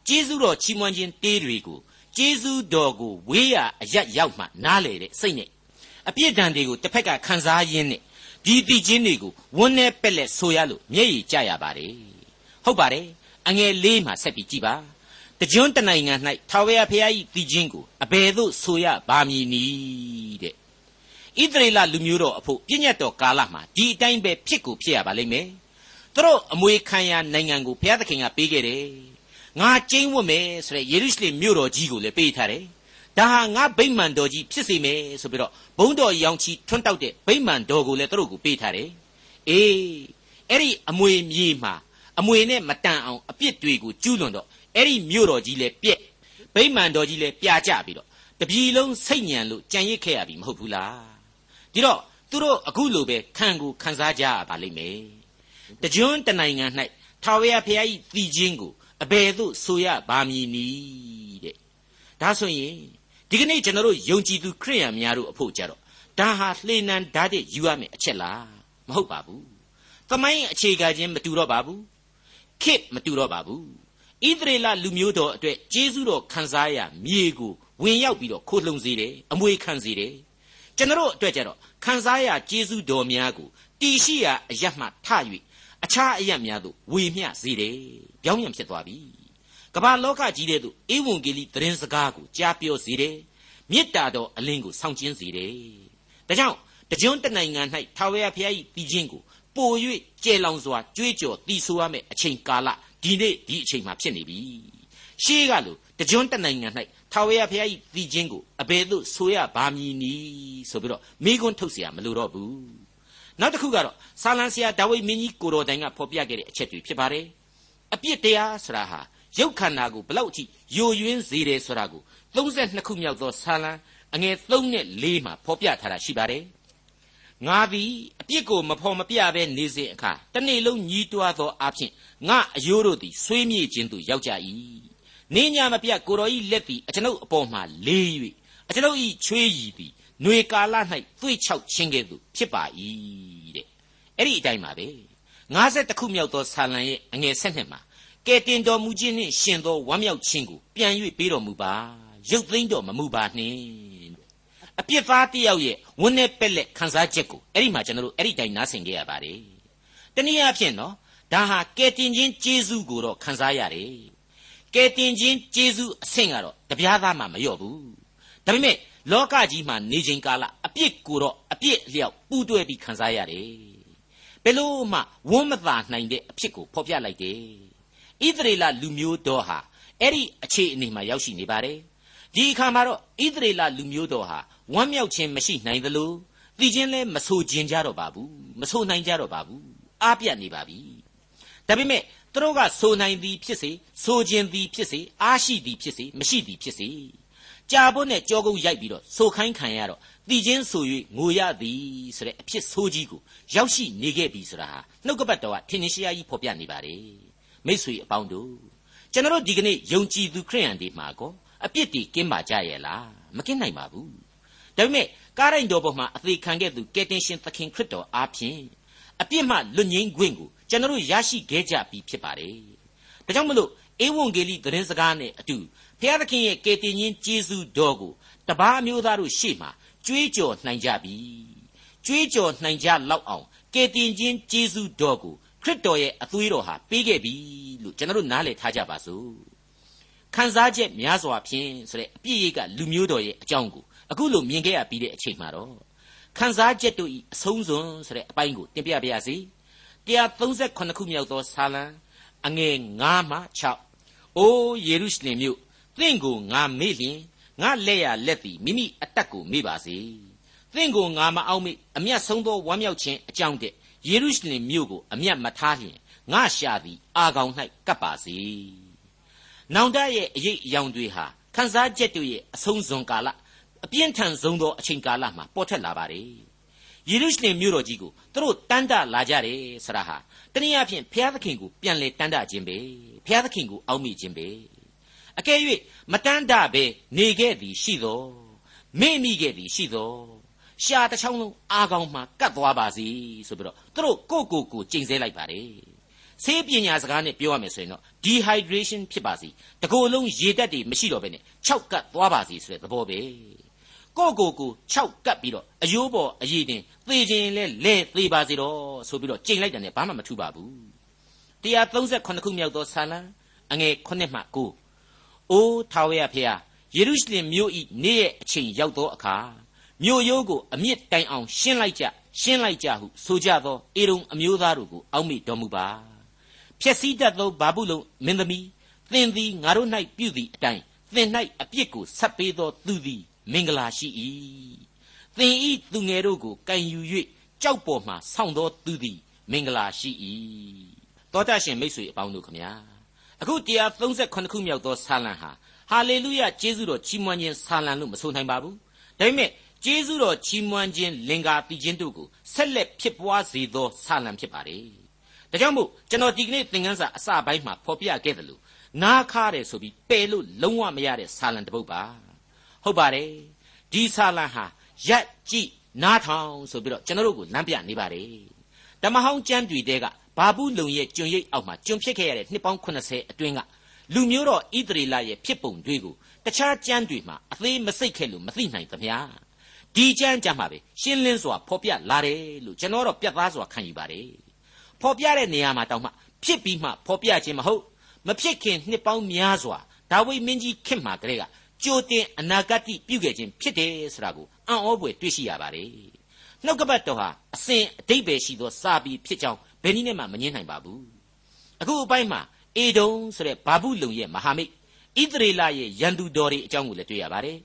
ကျေးဇူးတော်ချီးမွမ်းခြင်းတေးတွေကိုကျေးဇူးတော်ကိုဝေးရအရရောက်မှနားလေတဲ့စိတ်နဲ့အပြစ်ဒဏ်တွေကိုတစ်ဖက်ကခံစားရင်းနဲ့ ဒီတိချင်းတွေကိုဝန်းနေပက်လက်ဆိုရလို့မျက်ရည်ကျရပါတယ်ဟုတ်ပါတယ်အငယ်လေးမှာဆက်ပြီးကြည်ပါတကြွတနိုင်ငံ၌ထာဝရဘုရား၏တိချင်းကိုအဘယ်သို့ဆိုရပါမည်နည်းတဲ့ဣသရေလလူမျိုးတော်အဖို့ပြည့်ညတ်တော်ကာလမှာဒီအတိုင်းပဲဖြစ်ကိုဖြစ်ရပါလိမ့်မယ်သူတို့အမွေခံရနိုင်ငံကိုဘုရားသခင်ကပေးခဲ့တယ်ငါကျင်းဝတ်မယ်ဆိုတဲ့ယေရုရှလင်မြို့တော်ကြီးကိုလည်းပေးထားတယ် ဒါဟာငါဗိမ္မာန်တော်ကြီးဖြစ်စေမယ်ဆိုပြီးတော့ဘုံတော်ရောင်ချီထွန်းတောက်တဲ့ဗိမ္မာန်တော်ကိုလည်းသူတို့ကိုပေးထားတယ်အေးအဲ့ဒီအမွေမြေမှာအမွေနဲ့မတန်အောင်အပြစ်တွေကိုကျူးလွန်တော့အဲ့ဒီမြို့တော်ကြီးလည်းပြက်ဗိမ္မာန်တော်ကြီးလည်းပြာကျပြီးတော့တပြည်လုံးစိတ်ညံလို့ကြံရစ်ခဲ့ရပြီမဟုတ်ဘူးလားဒီတော့သူတို့အခုလိုပဲခံကိုခံစားကြရပါလိမ့်မယ်တကြွတနိုင်ငံ၌ထာဝရဘုရား၏တည်ခြင်းကိုအဘယ်သို့ဆိုရပါမည်နည်းတဲ့ဒါဆိုရင် ဒီကနေ့ကျွန်တော်တို့ယုံကြည်သူခရိယန်များတို့အဖို့ကြတော့ဒါဟာလှေနံဓာတ်တဲ့ယူရမယ်အချက်လားမဟုတ်ပါဘူးသမိုင်းအခြေခံချင်းမတူတော့ပါဘူးခေတ်မတူတော့ပါဘူးဣသရေလလူမျိုးတော်အတွက်ကျေးဇူးတော်ခံစားရမြေကိုဝဝင်ရောက်ပြီးတော့ခိုးလှုံစေတယ်အမွေခံစေတယ်ကျွန်တော်အတွက်ကြတော့ခံစားရကျေးဇူးတော်များကိုတီရှိရာအရမှထ၍အခြားအရများသို့ဝေမျှစေတယ်ပြောင်းပြန်ဖြစ်သွားပြီ ကမ္ဘာလောကကြီးတဲ့သို့ဧဝံဂေလိသတင်းစကားကိုကြားပြောစေတယ်မေတ္တာတော်အလင်းကိုဆောင်ကျင်းစေတယ်ဒါကြောင့်တကြွတနိုင်ငံ၌ထာဝရဘုရား၏တည်ခြင်းကိုပို၍ကျဲလောင်စွာကြွေးကြော်တီးဆိုရမယ့်အချိန်ကာလဒီနေ့ဒီအချိန်မှာဖြစ်နေပြီရှေးကလို့တကြွတနိုင်ငံ၌ထာဝရဘုရား၏တည်ခြင်းကိုအဘယ်သို့ဆိုရပါမည်နည်းဆိုပြီးတော့မိကွန်းထုတ်เสียမလိုတော့ဘူးနောက်တစ်ခုကတော့ဆာလံဆရာဒါဝိဒ်မင်းကြီးကိုတော်တိုင်ကဖော်ပြခဲ့တဲ့အချက်တွေဖြစ်ပါတယ်အပြစ်တရားဆိုတာဟာ ရုပ်ခန္ဓာကိုဘလောက်အထိယိုယွင်းစေတယ်ဆိုတာကို32ခုမြောက်သောဆာလံအငယ်3နဲ့4မှာဖော်ပြထားတာရှိပါတယ်ငါသည်အပြစ်ကိုမဖော်မပြဘဲနေစဉ်အခါတနေ့လုံးညီးတွားသောအဖြစ်ငါအယိုးတို့သည်ဆွေးမြေ့ခြင်းသို့ရောက်ကြ၏နေညာမပြတ်ကိုတော်ဤလက်သည်အကျွန်ုပ်အပေါ်မှလေး၍အကျွန်ုပ်ဤချွေးရည်သည်ຫນွေကာလ၌သွေ့ချောက်ခြင်းကဲ့သို့ဖြစ်ပါ၏တဲ့အဲ့ဒီအတိုင်းပါပဲ50ခုမြောက်သောဆာလံရဲ့အငယ်ဆက်နှစ်မှာ ကဲတင်တော်မူခြင်းနှင့်ရှင်သောဝမ်းမြောက်ခြင်းကိုပြန်၍ပေးတော်မူပါရုပ်သိမ်းတော်မမူပါနှင့်အပြစ်သားတယောက်ရဲ့ဝန်းနဲ့ပက်လက်ခံစားချက်ကိုအဲ့ဒီမှာကျွန်တော်တို့အဲ့ဒီတိုင်းနားဆင်ကြရပါတယ်တနည်းအားဖြင့်နော်ဒါဟာကဲတင်ခြင်းကျေးဇူးကိုတော့ခံစားရတယ်ကဲတင်ခြင်းကျေးဇူးအဆင့်ကတော့တပြားသားမှမလျော့ဘူးဒါပေမဲ့လောကကြီးမှာနေချိန်ကာလအပြစ်ကိုတော့အပြစ်လျောက်ပူးတွဲပြီးခံစားရတယ်ဘယ်လို့မှဝန်းမသာနိုင်တဲ့အဖြစ်ကိုဖော်ပြလိုက်တယ် ဣသရေလလူမျိုးတော်ဟာအဲ့ဒီအခြေအနေမှာရောက်ရှိနေပါတယ်ဒီအခါမှာတော့ဣသရေလလူမျိုးတော်ဟာဝမ်းမြောက်ခြင်းမရှိနိုင်သလိုသိချင်းလဲမဆိုခြင်းကြတော့ပါဘူးမဆိုနိုင်ကြတော့ပါဘူးအားပြတ်နေပါပြီဒါပေမဲ့သူတို့ကဆိုနိုင်သည်ဖြစ်စေဆိုခြင်းသည်ဖြစ်စေအားရှိသည်ဖြစ်စေမရှိသည်ဖြစ်စေကြာဖို့နဲ့ကြောကုတ်ရိုက်ပြီးတော့ဆိုခိုင်းခံရတော့တည်ခြင်းဆို၍ငိုရသည်ဆိုတဲ့အဖြစ်ဆိုးကြီးကိုရောက်ရှိနေခဲ့ပြီဆိုတာဟာနှုတ်ကပတ်တော်ကထင်ရှားကြီးဖော်ပြနေပါတယ် မိษွေအပေါင်းတို့ကျွန်တော်ဒီကနေ့ယုံကြည်သူခရိယန်တွေမှာကောအပြစ်တွေကင်းပါကြရဲ့လားမကင်းနိုင်ပါဘူးဒါပေမဲ့ကားရိုင်တော်ပေါ်မှာအသေးခံခဲ့သူကယ်တင်ရှင်သခင်ခရစ်တော်အားဖြင့်အပြစ်မှလွတ်ငြိမ်းခွင့်ကိုကျွန်တော်ရရှိခဲ့ကြပြီဖြစ်ပါတယ်ဒါကြောင့်မလို့ဧဝံဂေလိသတင်းစကားနဲ့အတူဘုရားသခင်ရဲ့ကယ်တင်ရှင်ကျေးဇူးတော်ကိုတပားအမျိုးသားတို့ရှေ့မှာကြွေးကြော်နိုင်ကြပြီကြွေးကြော်နိုင်ကြလောက်အောင်ကယ်တင်ရှင်ကျေးဇူးတော်ကို ခရစ်တော်ရဲ့အသွေးတော်ဟာပေးခဲ့ပြီလို့ကျွန်တော်တို့နားလည်ထားကြပါစို့ခံစားချက်များစွာဖြင့်ဆိုတဲ့အပြည့်ရိတ်ကလူမျိုးတော်ရဲ့အကြောင်းကိုအခုလိုမြင်ခဲ့ရပြီးတဲ့အချိန်မှာတော့ခံစားချက်တို့ဤအဆုံးစွန်ဆိုတဲ့အပိုင်းကိုတင်ပြပါရစေ138ခုမြောက်သောဆာလံအငယ်9မှ6အိုးယေရုရှလင်မြို့သင်ကိုငါမေ့လျင်ငါလက်ရလက်သည်မိမိအတက်ကိုမေ့ပါစေသင်ကိုငါမအောင်မေ့အမျက်ဆုံးသောဝမ်းမြောက်ခြင်းအကြောင်းတဲ့ ယေရုရှလင်မြို့ကိုအမျက်မထားလျင်ငါရှာသည်အာကောင်၌ကပ်ပါစေ။နောင်တရဲ့အရေးအယောင်တွေဟာခန်းစားချက်တို့ရဲ့အဆုံးစွန်ကာလအပြင်းထန်ဆုံးသောအချိန်ကာလမှာပေါ်ထွက်လာပါတယ်။ယေရုရှလင်မြို့တော်ကြီးကိုသူတို့တန်းတလာကြတယ်ဆရာဟာတနည်းအားဖြင့်ဘုရားသခင်ကိုပြန်လေတန်းတခြင်းပဲဘုရားသခင်ကိုအောက်မေ့ခြင်းပဲအကယ်၍မတန်းတပဲနေခဲ့သည်ရှိသောမေ့မိခဲ့သည်ရှိသော ရှာတစ်ချောင်းလုံးအာကောင်မှကတ်သွားပါစီဆိုပြီးတော့သူတို့ကိုကိုကိုကျိန်ဆဲလိုက်ပါတယ်ဆေးပညာစကားနဲ့ပြောရမယ်ဆိုရင်တော့ dehydration ဖြစ်ပါစီတကိုယ်လုံးရေတက်တွေမရှိတော့ဘဲနဲ့6ကတ်သွားပါစီဆိုတဲ့သဘောပဲကိုကိုကို6ကတ်ပြီးတော့အယိုးပေါ်အရည်တင်သေခြင်းလဲလဲသေပါစေတော့ဆိုပြီးတော့ကျိန်လိုက်တယ်နဲ့ဘာမှမထူပါဘူး138ခုမြောက်သောဆာလံအငယ်9မှ9အိုးထာဝရဖျားယေရုရှလင်မြို့ဤနေ့ရဲ့အချိန်ရောက်သောအခါ မြို့ရိုးကိုအမြင့်တိုင်အောင်ရှင်းလိုက်ကြရှင်းလိုက်ကြဟုဆိုကြသောအေရုံအမျိုးသားတို့ကိုအောက်မေ့တော်မူပါဖြည့်စည်းတတ်သောဘာဘူးလုံမင်းသမီးသင်သည်ငါတို့၌ပြုသည့်အတိုင်းသင်၌အပြစ်ကိုဆက်ပေးသောသူသည်မင်္ဂလာရှိ၏သင်ဤသူငယ်တို့ကိုကင်ယူ၍ကြောက်ပေါ်မှဆောင်းသောသူသည်မင်္ဂလာရှိ၏တောတရှင်မိတ်ဆွေအပေါင်းတို့ခမညာအခု138ခုမြောက်သောဆာလံဟာဟာလေလုယကျေးဇူးတော်ချီးမွမ်းခြင်းဆာလံလို့မဆိုနိုင်ပါဘူးဒါပေမဲ့ ကျေးဇူးတော်ချီးမွမ်းခြင်းလင်္ကာတည်ခြင်းတို့ကိုဆက်လက်ဖြစ်ပွားစေသောဆာလံဖြစ်ပါတယ်။ဒါကြောင့်မို့ကျွန်တော်ဒီကနေ့သင်ခန်းစာအစပိုင်းမှာဖော်ပြခဲ့တယ်လို့နားခါတယ်ဆိုပြီးပယ်လို့လုံးဝမရတဲ့ဆာလံတစ်ပုဒ်ပါ။ဟုတ်ပါတယ်။ဒီဆာလံဟာရက်ကြည့်နားထောင်ဆိုပြီးတော့ကျွန်တော်တို့ကိုလမ်းပြနေပါတယ်။ဓမ္မဟောင်းကျမ်းတွေတဲကဘာဘူးလုံရဲ့ကျွန်ရိပ်အောက်မှာကျွန်ဖြစ်ခဲ့ရတဲ့နှစ်ပေါင်း80အတွင်းကလူမျိုးတော်ဣသရေလရဲ့ဖြစ်ပုံတွေကိုတခြားကျမ်းတွေမှာအသေးမစိတ်ခဲ့လို့မသိနိုင်သမျှ ဒီကျမ်းကြမှာပဲရှင်းလင်းစွာဖော်ပြလာတယ်လို့ကျွန်တော်တော့ပြတ်သားစွာခံယူပါတယ်ဖော်ပြတဲ့နေရာမှာတောင်မှဖြစ်ပြီးမှဖော်ပြခြင်းမဟုတ်မဖြစ်ခင်နှစ်ပေါင်းများစွာဒါဝိမင်းကြီးခင်မှာကလေးကကြိုတင်အနာဂတ်ပြုခဲ့ခြင်းဖြစ်တယ်ဆိုတာကိုအံ့ဩဖွယ်တွေ့ရှိရပါတယ်နှုတ်ကပတ်တော်ဟာအစဉ်အတိတ်ပဲရှိသောစာပြီးဖြစ်ကြောင်းဘယ်နည်းနဲ့မှမငြင်းနိုင်ပါဘူးအခုအပိုင်းမှာအေဒုံဆိုတဲ့ဘာဘူးလုံရဲ့မဟာမိတ်ဣသရေလရဲ့ရန်သူတော်တွေအကြောင်းကိုလည်းတွေ့ရပါတယ်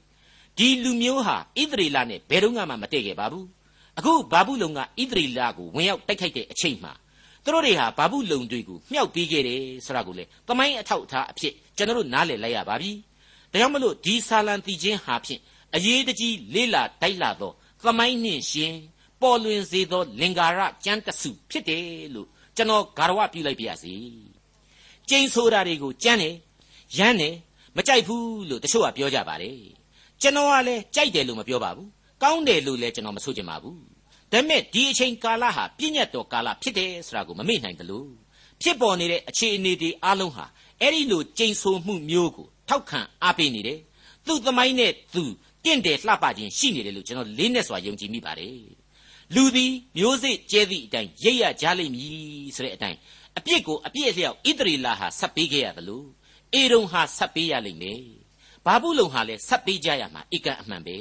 ဒီလူမျိုးဟာဣသရေလနဲ့ဘယ်တော့မှမတည့်ခဲ့ပါဘူးအခုဘာဘူးလုံကဣသရေလကိုဝင်ရောက်တိုက်ခိုက်တဲ့အချိန်မှာသူတို့တွေဟာဘာဘူးလုံတွေကိုမြှောက်ပေးခဲ့တယ်ဆိုတာကိုလေသမိုင်းအထောက်အထားအဖြစ်ကျွန်တော်တို့နားလည်လိုက်ရပါပြီဒါကြောင့်မလို့ဒီဆာလံတီချင်းဟာဖြင့်အရေးတကြီးလေးလာတိုက်လာသောသမိုင်းနှင့်ရှင်ပေါ်လွင်စေသော လင်္ကာရကျမ်းတစုဖြစ်တယ်လို့ကျွန်တော်ဂါရဝပြုလိုက်ပါရစေကျိန်ဆိုတာတွေကိုကြမ်းတယ်ရမ်းတယ်မကြိုက်ဘူးလို့တချို့ကပြောကြပါတယ် ကျွန်တော်ကလည်းကြိုက်တယ်လို့မပြောပါဘူးကောင်းတယ်လို့လည်းကျွန်တော်မဆိုချင်ပါဘူးဒါပေမဲ့ဒီအချိန်ကာလဟာပြည့်ညတ်တော်ကာလဖြစ်တယ်ဆိုတာကိုမမေ့နိုင်တယ်လို့ဖြစ်ပေါ်နေတဲ့အခြေအနေတွေအလုံးဟာအဲ့ဒီလိုကြိန်ဆိုမှုမျိုးကိုထောက်ခံအားပေးနေတယ်သူ့သမိုင်းနဲ့သူတင့်တယ်လှပခြင်းရှိနေတယ်လို့ကျွန်တော်လေးနဲ့စွာယုံကြည်မိပါတယ်လူသည်မျိုးစေ့ကျဲသည့်အတိုင်းရိပ်ရကြလိမ့်မည်ဆိုတဲ့အတိုင်းအပြစ်ကိုအပြစ်အလျောက်ဣသရေလဟာဆက်ပေးခဲ့ရသလိုအေရုံဟာဆက်ပေးရလိမ့်မယ် ဘာဘူးလုံဟာလည်းဆက်ပေးကြရမှာဧကန်အမှန်ပဲ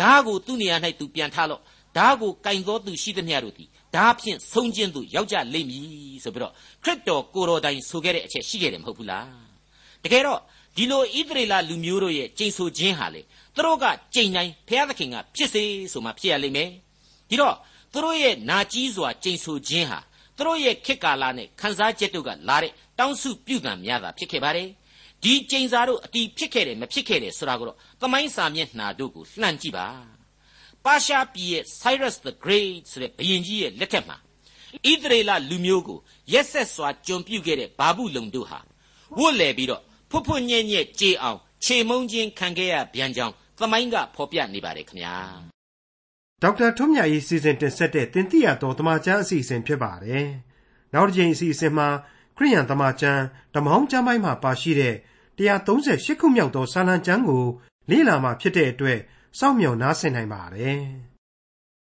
ဒါကိုသူ့နေရာ၌သူပြန်ထားလို့ဒါကိုကင်သောသူရှိသမျှတို့သည်ဒါဖြင့်ဆုံးခြင်းသို့ရောက်ကြလိမ့်မည်ဆိုပြီးတော့ခရစ်တော်ကိုတော်တိုင်ဆိုခဲ့တဲ့အချက်ရှိခဲ့တယ်မဟုတ်ဘူးလားတကယ်တော့ဒီလိုဣသရေလလူမျိုးတို့ရဲ့ကျိန်ဆိုခြင်းဟာလေသူတို့ကကြိန်တိုင်းဘုရားသခင်ကဖြစ်စေဆိုမှဖြစ်ရလိမ့်မယ်ဒီတော့သူတို့ရဲ့နာကြီးစွာကျိန်ဆိုခြင်းဟာသူတို့ရဲ့ခေတ်ကာလနဲ့ခန်းစားချက်တို့ကလာတဲ့တောင်းစုပြုတံများတာဖြစ်ခဲ့ပါတယ် ဒီကျိန်စာတို့အတီးဖြစ်ခဲ့တယ်မဖြစ်ခဲ့တယ်ဆိုတာကိုတော့သမိုင်းစာမျက်နှာတို့ကိုလှမ်းကြည့်ပါပါရှားပြည်ရဲ့ Cyrus the Great ဆိုတဲ့ဘုရင်ကြီးရဲ့လက်ထက်မှာဣသရေလလူမျိုးကိုရက်ဆက်စွာကျွန်ပြုခဲ့တဲ့ဘာဘူးလုံတို့ဟာဝတ်လဲပြီးတော့ဖွတ်ဖွတ်ညဲ့ညဲ့ကြေအောင်ခြေမုံချင်းခံခဲ့ရပြန်ကြောင်းသမိုင်းကဖော်ပြနေပါတယ်ခင်ဗျာဒေါက်တာထွန်းမြတ်ရေးစီစဉ်တင်ဆက်တဲ့တင်ပြတော်တမချန်းအစီအစဉ်ဖြစ်ပါတယ်နောက်တစ်ချိန်အစီအစဉ်မှာခရိယန်တမချန်းဓမောင်းကျမ်းပိုင်းမှာပါရှိတဲ့ 138ခုမြောက်သောစာလံကျမ်းကိုလေ့လာမှဖြစ်တဲ့အတွက်စောင့်မျှော်နားဆင်နိုင်ပါတယ်။